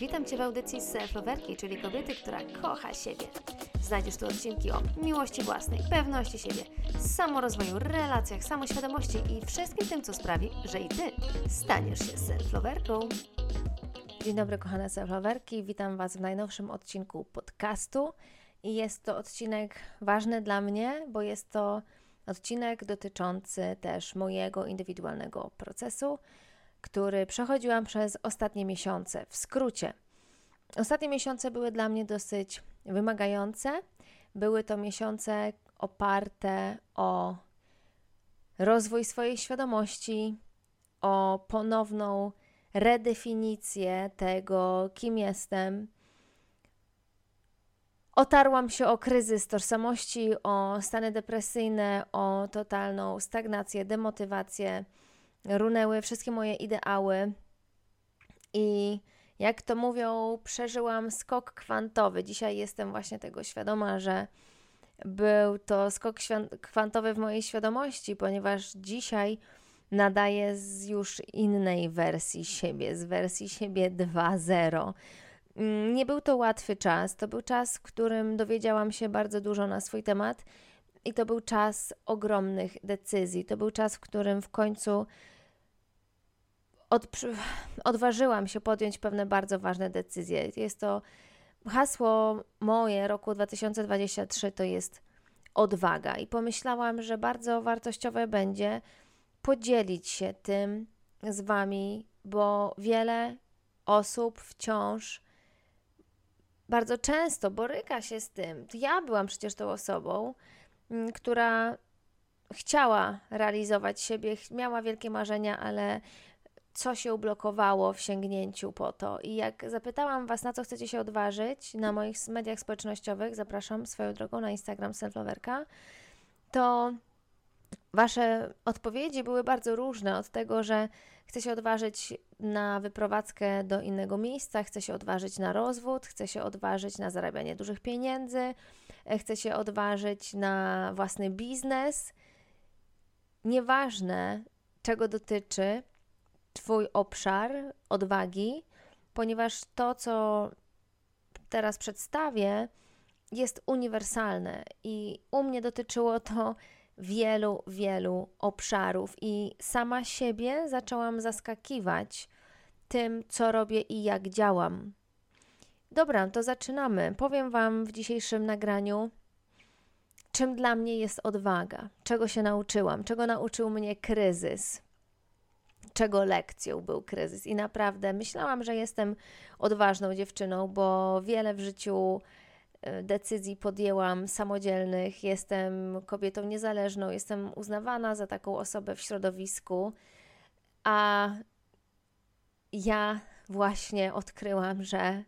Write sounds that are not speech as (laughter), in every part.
Witam Cię w audycji Self-Loverki, czyli kobiety, która kocha siebie. Znajdziesz tu odcinki o miłości własnej, pewności siebie, samorozwoju, relacjach, samoświadomości i wszystkim tym, co sprawi, że i Ty staniesz się self-loverką. Dzień dobry, kochane self-loverki. Witam Was w najnowszym odcinku podcastu. I jest to odcinek ważny dla mnie, bo jest to odcinek dotyczący też mojego indywidualnego procesu, który przechodziłam przez ostatnie miesiące. W skrócie, ostatnie miesiące były dla mnie dosyć wymagające. Były to miesiące oparte o rozwój swojej świadomości, o ponowną redefinicję tego, kim jestem. Otarłam się o kryzys tożsamości, o stany depresyjne, o totalną stagnację, demotywację runęły wszystkie moje ideały i jak to mówią, przeżyłam skok kwantowy. Dzisiaj jestem właśnie tego świadoma, że był to skok kwantowy w mojej świadomości, ponieważ dzisiaj nadaję z już innej wersji siebie, z wersji siebie 2.0. Mm, nie był to łatwy czas. To był czas, w którym dowiedziałam się bardzo dużo na swój temat i to był czas ogromnych decyzji. To był czas, w którym w końcu od, odważyłam się podjąć pewne bardzo ważne decyzje. Jest to hasło moje roku 2023 to jest odwaga i pomyślałam, że bardzo wartościowe będzie podzielić się tym z Wami, bo wiele osób wciąż bardzo często boryka się z tym. Ja byłam przecież tą osobą, mm, która chciała realizować siebie, miała wielkie marzenia, ale co się ublokowało w sięgnięciu po to. I jak zapytałam Was, na co chcecie się odważyć na moich mediach społecznościowych, zapraszam swoją drogą na Instagram Selfloverka, to Wasze odpowiedzi były bardzo różne od tego, że chcę się odważyć na wyprowadzkę do innego miejsca, chcę się odważyć na rozwód, chcę się odważyć na zarabianie dużych pieniędzy, chcę się odważyć na własny biznes. Nieważne, czego dotyczy, Twój obszar odwagi, ponieważ to, co teraz przedstawię, jest uniwersalne i u mnie dotyczyło to wielu, wielu obszarów i sama siebie zaczęłam zaskakiwać tym, co robię i jak działam. Dobra, to zaczynamy. Powiem Wam w dzisiejszym nagraniu, czym dla mnie jest odwaga, czego się nauczyłam, czego nauczył mnie kryzys czego lekcją był kryzys. I naprawdę myślałam, że jestem odważną dziewczyną, bo wiele w życiu e, decyzji podjęłam samodzielnych, jestem kobietą niezależną, jestem uznawana za taką osobę w środowisku, a ja właśnie odkryłam, że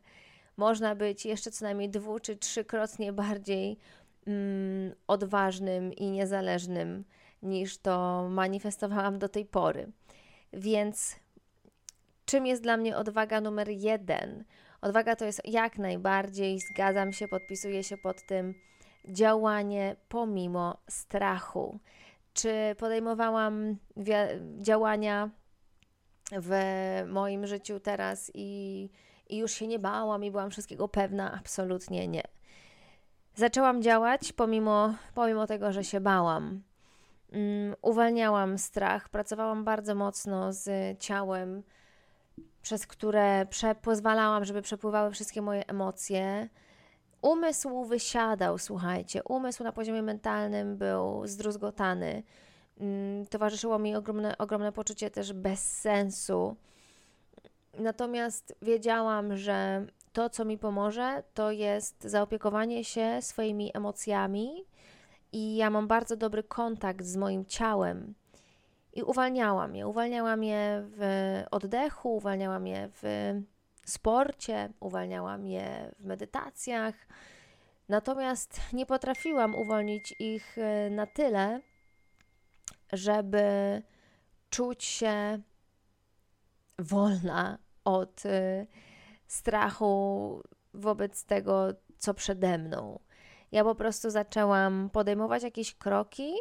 można być jeszcze co najmniej dwu czy trzykrotnie bardziej mm, odważnym i niezależnym niż to manifestowałam do tej pory. Więc czym jest dla mnie odwaga numer jeden? Odwaga to jest jak najbardziej, zgadzam się, podpisuję się pod tym, działanie pomimo strachu. Czy podejmowałam działania w moim życiu teraz i, i już się nie bałam i byłam wszystkiego pewna? Absolutnie nie. Zaczęłam działać pomimo, pomimo tego, że się bałam. Mm, uwalniałam strach, pracowałam bardzo mocno z ciałem, przez które pozwalałam, żeby przepływały wszystkie moje emocje. Umysł wysiadał, słuchajcie, umysł na poziomie mentalnym był zdruzgotany. Mm, towarzyszyło mi ogromne, ogromne poczucie też bezsensu. Natomiast wiedziałam, że to, co mi pomoże, to jest zaopiekowanie się swoimi emocjami, i ja mam bardzo dobry kontakt z moim ciałem. I uwalniałam je. Uwalniałam je w oddechu, uwalniałam je w sporcie, uwalniałam je w medytacjach. Natomiast nie potrafiłam uwolnić ich e, na tyle, żeby czuć się wolna od e, strachu wobec tego, co przede mną. Ja po prostu zaczęłam podejmować jakieś kroki,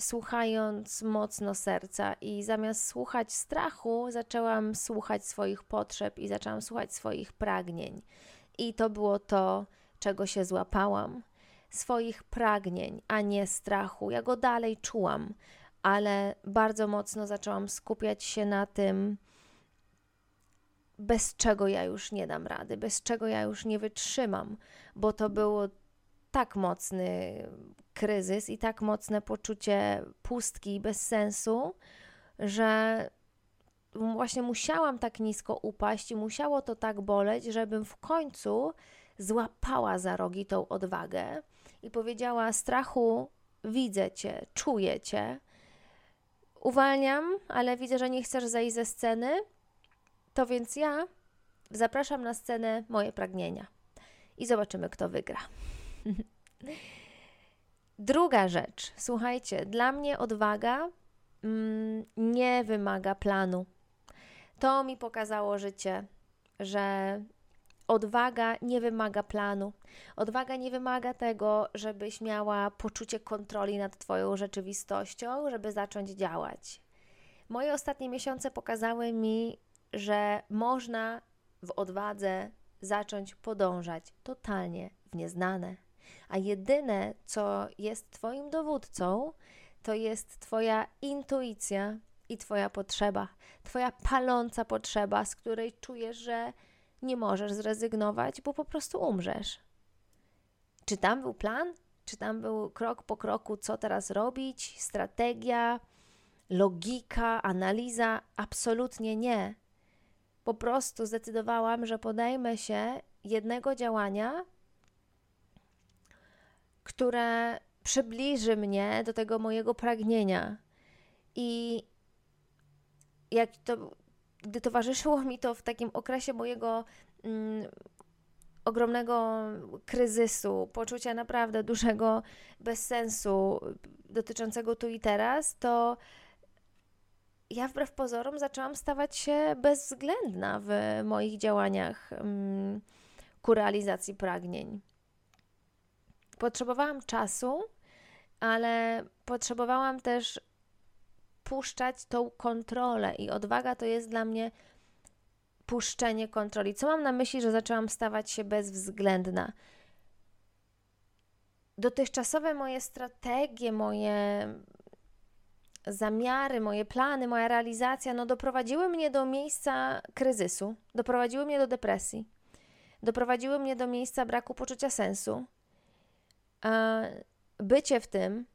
słuchając mocno serca i zamiast słuchać strachu, zaczęłam słuchać swoich potrzeb i zaczęłam słuchać swoich pragnień. I to było to, czego się złapałam. Swoich pragnień, a nie strachu. Ja go dalej czułam, ale bardzo mocno zaczęłam skupiać się na tym, bez czego ja już nie dam rady, bez czego ja już nie wytrzymam, bo to było tak mocny kryzys i tak mocne poczucie pustki i bezsensu, że właśnie musiałam tak nisko upaść i musiało to tak boleć, żebym w końcu złapała za rogi tą odwagę i powiedziała: Strachu, widzę cię, czuję cię. Uwalniam, ale widzę, że nie chcesz zejść ze sceny, to więc ja zapraszam na scenę moje pragnienia i zobaczymy, kto wygra. Druga rzecz, słuchajcie, dla mnie odwaga mm, nie wymaga planu. To mi pokazało życie, że odwaga nie wymaga planu. Odwaga nie wymaga tego, żebyś miała poczucie kontroli nad Twoją rzeczywistością, żeby zacząć działać. Moje ostatnie miesiące pokazały mi, że można w odwadze zacząć podążać totalnie w nieznane. A jedyne, co jest Twoim dowódcą, to jest Twoja intuicja i Twoja potrzeba, Twoja paląca potrzeba, z której czujesz, że nie możesz zrezygnować, bo po prostu umrzesz. Czy tam był plan? Czy tam był krok po kroku, co teraz robić, strategia, logika, analiza? Absolutnie nie. Po prostu zdecydowałam, że podejmę się jednego działania, które przybliży mnie do tego mojego pragnienia. I jak to, gdy towarzyszyło mi to w takim okresie mojego mm, ogromnego kryzysu, poczucia naprawdę dużego bezsensu dotyczącego tu i teraz, to ja wbrew pozorom zaczęłam stawać się bezwzględna w moich działaniach mm, ku realizacji pragnień. Potrzebowałam czasu, ale potrzebowałam też puszczać tą kontrolę i odwaga to jest dla mnie puszczenie kontroli. Co mam na myśli, że zaczęłam stawać się bezwzględna? Dotychczasowe moje strategie, moje zamiary, moje plany, moja realizacja, no doprowadziły mnie do miejsca kryzysu, doprowadziły mnie do depresji, doprowadziły mnie do miejsca braku poczucia sensu. Bycie w tym,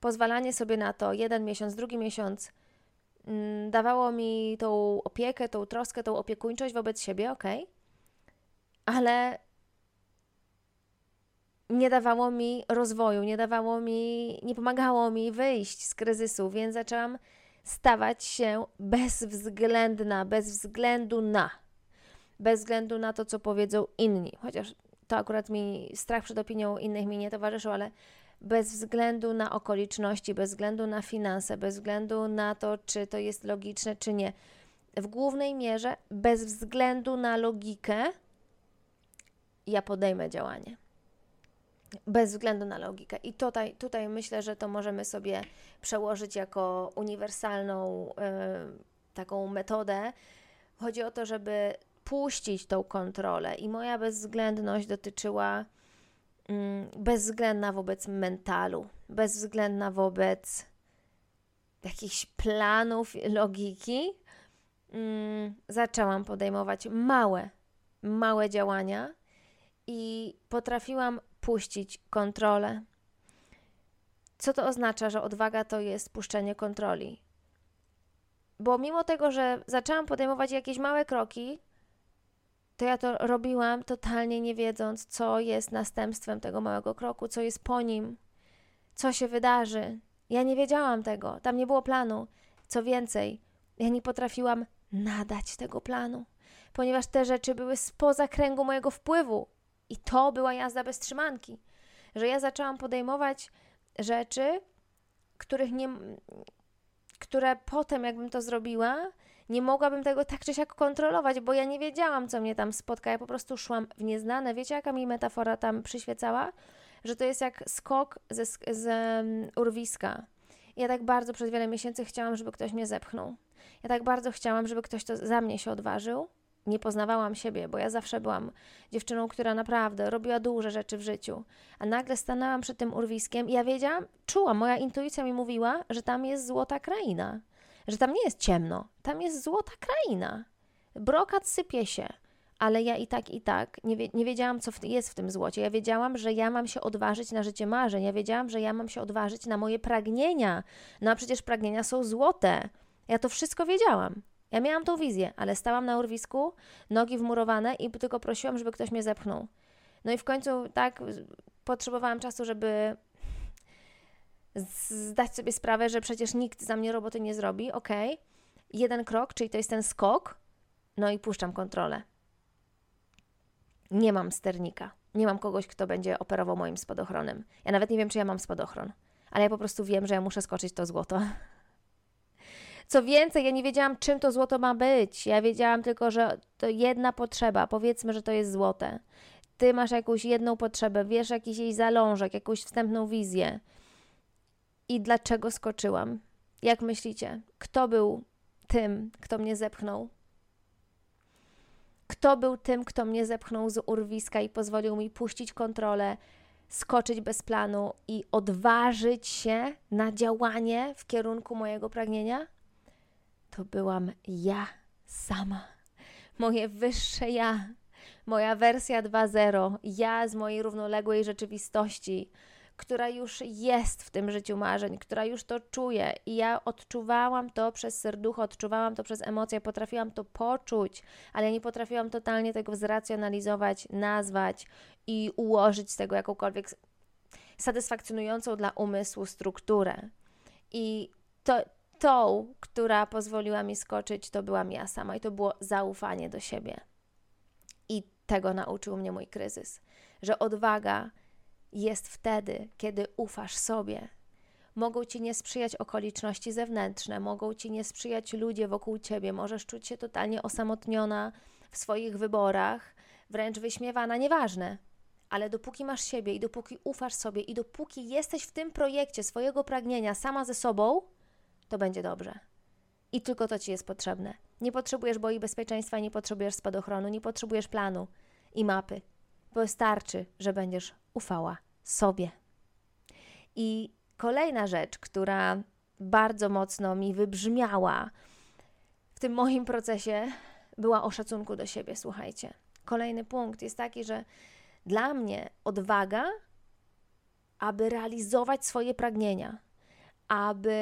pozwalanie sobie na to jeden miesiąc, drugi miesiąc, mm, dawało mi tą opiekę, tą troskę, tą opiekuńczość wobec siebie, ok, ale nie dawało mi rozwoju, nie dawało mi, nie pomagało mi wyjść z kryzysu, więc zaczęłam stawać się bezwzględna, bez względu na, bez względu na to, co powiedzą inni. Chociaż to akurat mi strach przed opinią innych mi nie towarzyszył, ale bez względu na okoliczności, bez względu na finanse, bez względu na to, czy to jest logiczne, czy nie. W głównej mierze, bez względu na logikę, ja podejmę działanie bez względu na logikę. I tutaj, tutaj myślę, że to możemy sobie przełożyć jako uniwersalną y, taką metodę. Chodzi o to, żeby puścić tą kontrolę, i moja bezwzględność dotyczyła y, bezwzględna wobec mentalu, bezwzględna wobec jakichś planów, logiki. Y, zaczęłam podejmować małe, małe działania i potrafiłam puścić kontrolę. Co to oznacza, że odwaga to jest puszczenie kontroli? Bo mimo tego, że zaczęłam podejmować jakieś małe kroki, to ja to robiłam totalnie nie wiedząc, co jest następstwem tego małego kroku, co jest po nim, co się wydarzy. Ja nie wiedziałam tego, tam nie było planu. Co więcej, ja nie potrafiłam nadać tego planu, ponieważ te rzeczy były spoza kręgu mojego wpływu. I to była jazda bez trzymanki, że ja zaczęłam podejmować rzeczy, których nie, które potem, jakbym to zrobiła, nie mogłabym tego tak czy siak kontrolować, bo ja nie wiedziałam, co mnie tam spotka. Ja po prostu szłam w nieznane. Wiecie, jaka mi metafora tam przyświecała? Że to jest jak skok ze, z urwiska. Ja tak bardzo przez wiele miesięcy chciałam, żeby ktoś mnie zepchnął. Ja tak bardzo chciałam, żeby ktoś to za mnie się odważył. Nie poznawałam siebie, bo ja zawsze byłam dziewczyną, która naprawdę robiła duże rzeczy w życiu. A nagle stanęłam przed tym urwiskiem i ja wiedziałam, czułam, moja intuicja mi mówiła, że tam jest złota kraina. Że tam nie jest ciemno, tam jest złota kraina. Brokat sypie się ale ja i tak, i tak nie, wie, nie wiedziałam, co w, jest w tym złocie. Ja wiedziałam, że ja mam się odważyć na życie marzeń. Ja wiedziałam, że ja mam się odważyć na moje pragnienia. No a przecież pragnienia są złote. Ja to wszystko wiedziałam. Ja miałam tą wizję, ale stałam na urwisku, nogi wmurowane i tylko prosiłam, żeby ktoś mnie zepchnął. No i w końcu tak potrzebowałam czasu, żeby zdać sobie sprawę, że przecież nikt za mnie roboty nie zrobi. Ok, jeden krok, czyli to jest ten skok, no i puszczam kontrolę nie mam sternika. Nie mam kogoś, kto będzie operował moim spadochronem. Ja nawet nie wiem, czy ja mam spadochron, ale ja po prostu wiem, że ja muszę skoczyć to złoto. (laughs) Co więcej, ja nie wiedziałam, czym to złoto ma być. Ja wiedziałam tylko, że to jedna potrzeba. Powiedzmy, że to jest złote. Ty masz jakąś jedną potrzebę, wiesz jakiś jej zalążek, jakąś wstępną wizję. I dlaczego skoczyłam? Jak myślicie? Kto był tym, kto mnie zepchnął? Kto był tym, kto mnie zepchnął z urwiska i pozwolił mi puścić kontrolę, skoczyć bez planu i odważyć się na działanie w kierunku mojego pragnienia? To byłam ja sama. Moje wyższe ja, moja wersja 2.0, ja z mojej równoległej rzeczywistości, która już jest w tym życiu marzeń, która już to czuje i ja odczuwałam to przez serducho, odczuwałam to przez emocje, potrafiłam to poczuć, ale nie potrafiłam totalnie tego zracjonalizować, nazwać i ułożyć z tego jakąkolwiek satysfakcjonującą dla umysłu strukturę. I to, tą, która pozwoliła mi skoczyć, to byłam ja sama i to było zaufanie do siebie. I tego nauczył mnie mój kryzys, że odwaga jest wtedy, kiedy ufasz sobie. Mogą ci nie sprzyjać okoliczności zewnętrzne, mogą ci nie sprzyjać ludzie wokół ciebie, możesz czuć się totalnie osamotniona w swoich wyborach, wręcz wyśmiewana, nieważne. Ale dopóki masz siebie i dopóki ufasz sobie i dopóki jesteś w tym projekcie swojego pragnienia sama ze sobą, to będzie dobrze. I tylko to ci jest potrzebne. Nie potrzebujesz boi bezpieczeństwa, nie potrzebujesz spadochronu, nie potrzebujesz planu i mapy. Wystarczy, że będziesz ufała sobie. I kolejna rzecz, która bardzo mocno mi wybrzmiała w tym moim procesie, była o szacunku do siebie. Słuchajcie, kolejny punkt jest taki, że dla mnie odwaga, aby realizować swoje pragnienia, aby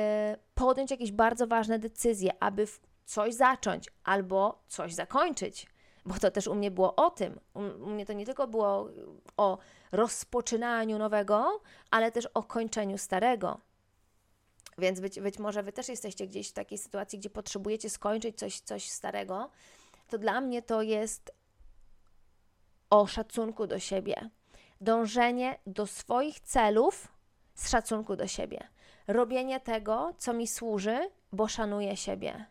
podjąć jakieś bardzo ważne decyzje, aby coś zacząć albo coś zakończyć bo to też u mnie było o tym. U, mnie to nie tylko było o rozpoczynaniu nowego, ale też o kończeniu starego. Więc być, być może Wy też jesteście gdzieś w takiej sytuacji, gdzie potrzebujecie skończyć coś, coś starego. To dla mnie to jest o szacunku do siebie. Dążenie do swoich celów z szacunku do siebie. Robienie tego, co mi służy, bo szanuję siebie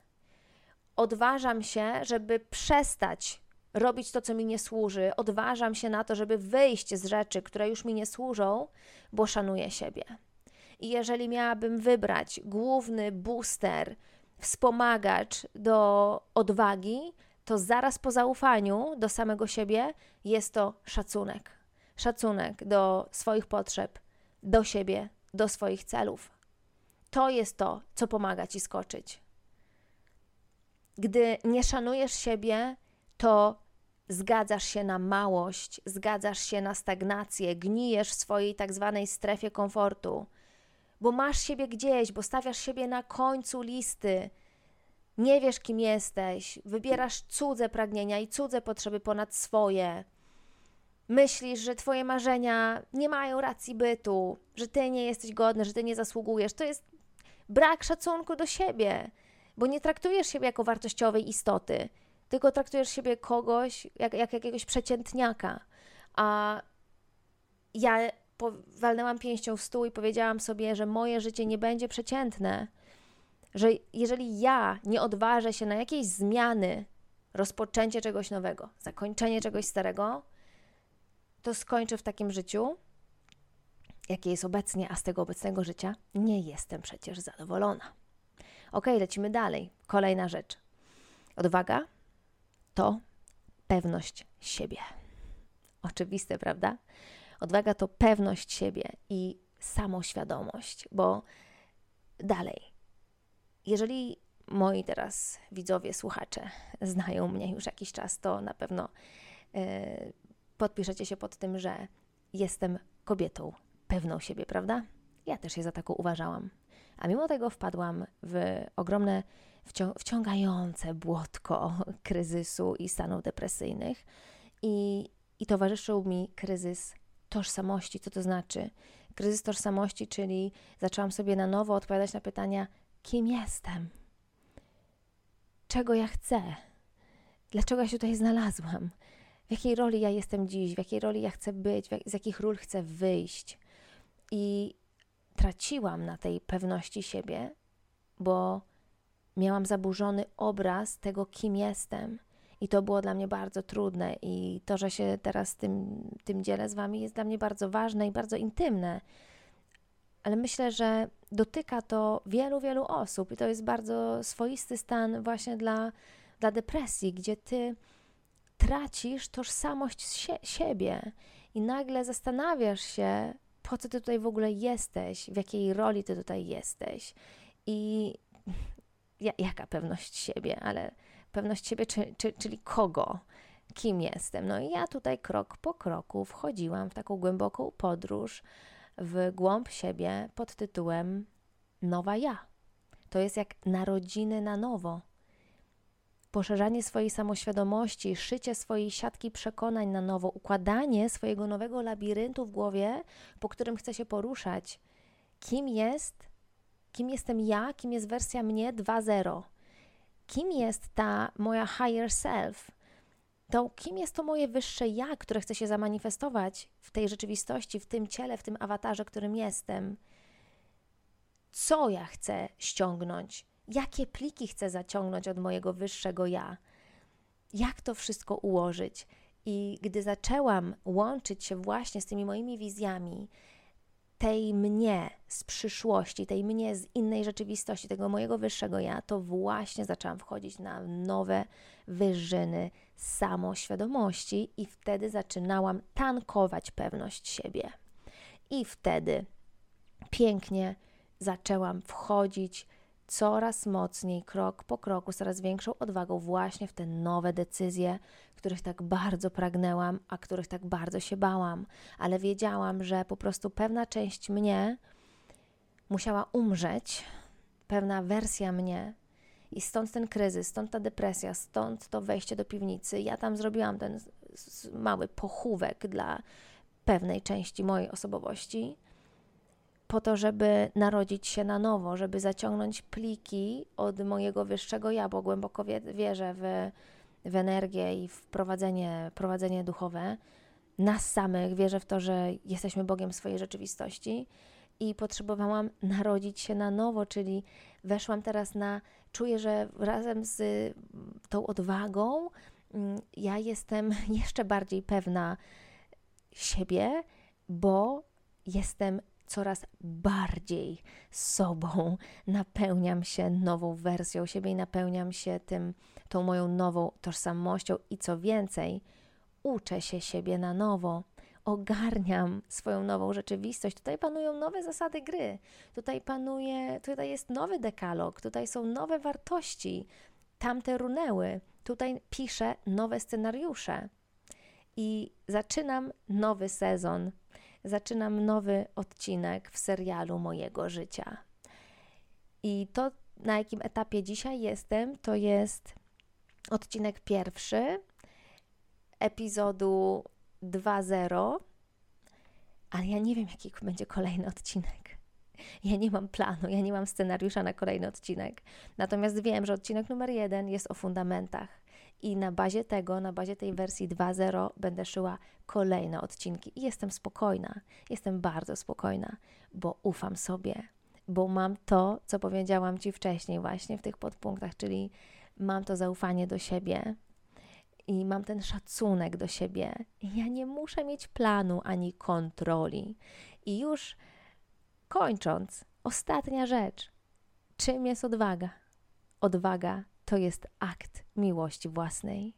odważam się, żeby przestać robić to, co mi nie służy, odważam się na to, żeby wyjść z rzeczy, które już mi nie służą, bo szanuję siebie. I jeżeli miałabym wybrać główny booster, wspomagacz do odwagi, to zaraz po zaufaniu do samego siebie jest to szacunek. Szacunek do swoich potrzeb, do siebie, do swoich celów. To jest to, co pomaga ci skoczyć. Gdy nie szanujesz siebie, to zgadzasz się na małość, zgadzasz się na stagnację, gnijesz w swojej tak zwanej strefie komfortu, bo masz siebie gdzieś, bo stawiasz siebie na końcu listy. Nie wiesz, kim jesteś, wybierasz cudze pragnienia i cudze potrzeby ponad swoje. Myślisz, że Twoje marzenia nie mają racji bytu, że Ty nie jesteś godny, że Ty nie zasługujesz. To jest brak szacunku do siebie bo nie traktujesz siebie jako wartościowej istoty, tylko traktujesz siebie kogoś, jak, jak jakiegoś przeciętniaka. A ja walnęłam pięścią w stół i powiedziałam sobie, że moje życie nie będzie przeciętne, że jeżeli ja nie odważę się na jakieś zmiany, rozpoczęcie czegoś nowego, zakończenie czegoś starego, to skończę w takim życiu jakie jest obecnie, a z tego obecnego życia nie jestem przecież zadowolona. Ok, lecimy dalej. Kolejna rzecz. Odwaga to pewność siebie. Oczywiste, prawda? Odwaga to pewność siebie i samoświadomość, bo dalej, jeżeli moi teraz widzowie, słuchacze znają mnie już jakiś czas, to na pewno yy, podpiszecie się pod tym, że jestem kobietą pewną siebie, prawda? Ja też się za taką uważałam. A mimo tego wpadłam w ogromne, wcią wciągające błotko (laughs) kryzysu i stanów depresyjnych. I, I towarzyszył mi kryzys tożsamości. Co to znaczy? Kryzys tożsamości, czyli zaczęłam sobie na nowo odpowiadać na pytania, kim jestem? Czego ja chcę? Dlaczego ja się tutaj znalazłam? W jakiej roli ja jestem dziś? W jakiej roli ja chcę być? z jakich ról chcę wyjść? I traciłam na tej pewności siebie, bo miałam zaburzony obraz tego, kim jestem. I to było dla mnie bardzo trudne. I to, że się teraz tym, tym dzielę z Wami, jest dla mnie bardzo ważne i bardzo intymne. Ale myślę, że dotyka to wielu, wielu osób, i to jest bardzo swoisty stan właśnie dla, dla depresji, gdzie Ty tracisz tożsamość sie, siebie i nagle zastanawiasz się, po co ty tutaj w ogóle jesteś, w jakiej roli ty tutaj jesteś? I ja, jaka pewność siebie, ale pewność siebie, czy, czy, czyli kogo, kim jestem. No i ja tutaj krok po kroku wchodziłam w taką głęboką podróż w głąb siebie pod tytułem Nowa Ja. To jest jak narodziny na nowo poszerzanie swojej samoświadomości, szycie swojej siatki przekonań na nowo, układanie swojego nowego labiryntu w głowie, po którym chcę się poruszać. Kim jest, kim jestem ja, kim jest wersja mnie 2.0? Kim jest ta moja higher self? To kim jest to moje wyższe ja, które chce się zamanifestować w tej rzeczywistości, w tym ciele, w tym awatarze, którym jestem? Co ja chcę ściągnąć? Jakie pliki chcę zaciągnąć od mojego wyższego ja, jak to wszystko ułożyć. I gdy zaczęłam łączyć się właśnie z tymi moimi wizjami, tej mnie z przyszłości, tej mnie z innej rzeczywistości, tego mojego wyższego ja, to właśnie zaczęłam wchodzić na nowe wyżyny samoświadomości i wtedy zaczynałam tankować pewność siebie. I wtedy pięknie zaczęłam wchodzić coraz mocniej, krok po kroku, coraz większą odwagą właśnie w te nowe decyzje, których tak bardzo pragnęłam, a których tak bardzo się bałam, ale wiedziałam, że po prostu pewna część mnie musiała umrzeć, pewna wersja mnie. I stąd ten kryzys, stąd ta depresja, stąd to wejście do piwnicy. Ja tam zrobiłam ten mały pochówek dla pewnej części mojej osobowości po to, żeby narodzić się na nowo, żeby zaciągnąć pliki od mojego wyższego ja, bo głęboko wierzę w, w energię i w prowadzenie, prowadzenie duchowe. Nas samych, wierzę w to, że jesteśmy Bogiem swojej rzeczywistości i potrzebowałam narodzić się na nowo, czyli weszłam teraz na, czuję, że razem z tą odwagą mm, ja jestem (laughs) jeszcze bardziej pewna siebie, bo jestem coraz bardziej sobą, napełniam się nową wersją siebie i napełniam się tym, tą moją nową tożsamością i co więcej, uczę się siebie na nowo. Ogarniam swoją nową rzeczywistość. Tutaj panują nowe zasady gry. Tutaj panuje, tutaj jest nowy dekalog, tutaj są nowe wartości. Tamte runęły. Tutaj piszę nowe scenariusze. I zaczynam nowy sezon zaczynam nowy odcinek w serialu mojego życia. I to, na jakim etapie dzisiaj jestem, to jest odcinek pierwszy epizodu 2.0, ale ja nie wiem, jaki będzie kolejny odcinek. Ja nie mam planu, ja nie mam scenariusza na kolejny odcinek. Natomiast wiem, że odcinek numer jeden jest o fundamentach. I na bazie tego, na bazie tej wersji 2.0 będę szyła kolejne odcinki. I jestem spokojna, jestem bardzo spokojna, bo ufam sobie, bo mam to, co powiedziałam Ci wcześniej, właśnie w tych podpunktach, czyli mam to zaufanie do siebie i mam ten szacunek do siebie. Ja nie muszę mieć planu ani kontroli. I już kończąc, ostatnia rzecz. Czym jest odwaga? Odwaga to jest akt miłości własnej.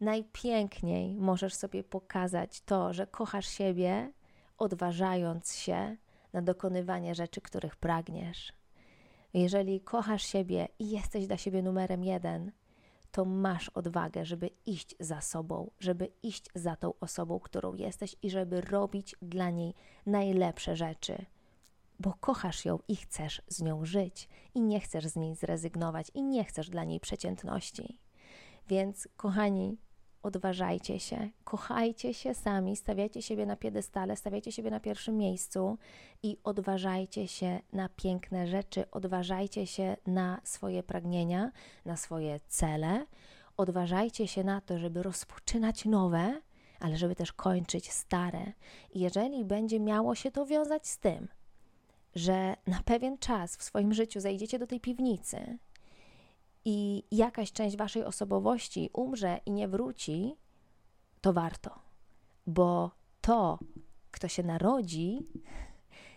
Najpiękniej możesz sobie pokazać to, że kochasz siebie, odważając się na dokonywanie rzeczy, których pragniesz. Jeżeli kochasz siebie i jesteś dla siebie numerem jeden, to masz odwagę, żeby iść za sobą, żeby iść za tą osobą, którą jesteś i żeby robić dla niej najlepsze rzeczy, bo kochasz ją i chcesz z nią żyć, i nie chcesz z niej zrezygnować, i nie chcesz dla niej przeciętności. Więc, kochani, odważajcie się, kochajcie się sami, stawiajcie siebie na piedestale, stawiajcie siebie na pierwszym miejscu i odważajcie się na piękne rzeczy, odważajcie się na swoje pragnienia, na swoje cele, odważajcie się na to, żeby rozpoczynać nowe, ale żeby też kończyć stare. Jeżeli będzie miało się to wiązać z tym, że na pewien czas w swoim życiu zejdziecie do tej piwnicy i jakaś część waszej osobowości umrze i nie wróci, to warto, bo to, kto się narodzi,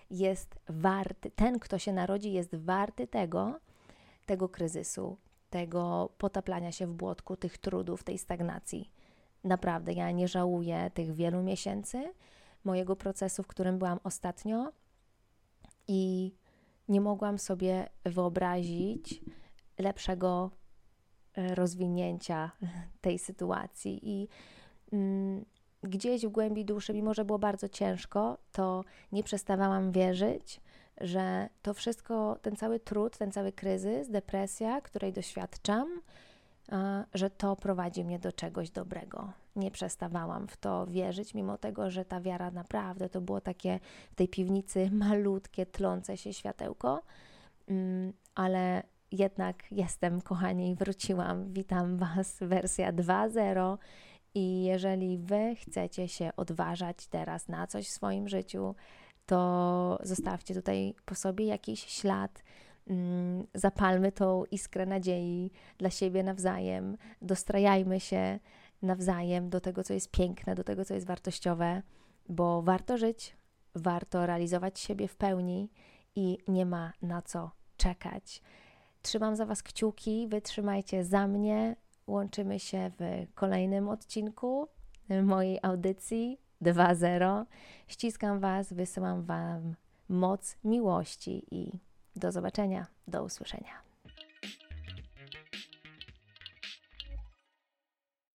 jest warty, ten, kto się narodzi, jest warty tego, tego kryzysu, tego potaplania się w błotku, tych trudów, tej stagnacji. Naprawdę, ja nie żałuję tych wielu miesięcy mojego procesu, w którym byłam ostatnio i nie mogłam sobie wyobrazić, lepszego e, rozwinięcia (laughs) tej sytuacji. I mm, gdzieś w głębi duszy, mimo że było bardzo ciężko, to nie przestawałam wierzyć, że to wszystko, ten cały trud, ten cały kryzys, depresja, której doświadczam, że to prowadzi mnie do czegoś dobrego. Nie przestawałam w to wierzyć, mimo tego, że ta wiara naprawdę to było takie w tej piwnicy (laughs) malutkie, tlące się światełko, mm, ale jednak jestem, kochani, wróciłam. Witam Was, wersja 2.0. I jeżeli Wy chcecie się odważać teraz na coś w swoim życiu, to zostawcie tutaj po sobie jakiś ślad. Mm, zapalmy tą iskrę nadziei dla siebie nawzajem, dostrajajmy się nawzajem do tego, co jest piękne, do tego, co jest wartościowe, bo warto żyć, warto realizować siebie w pełni i nie ma na co czekać. Trzymam za Was kciuki, wytrzymajcie za mnie. Łączymy się w kolejnym odcinku mojej audycji 2.0. Ściskam Was, wysyłam Wam moc miłości i do zobaczenia, do usłyszenia.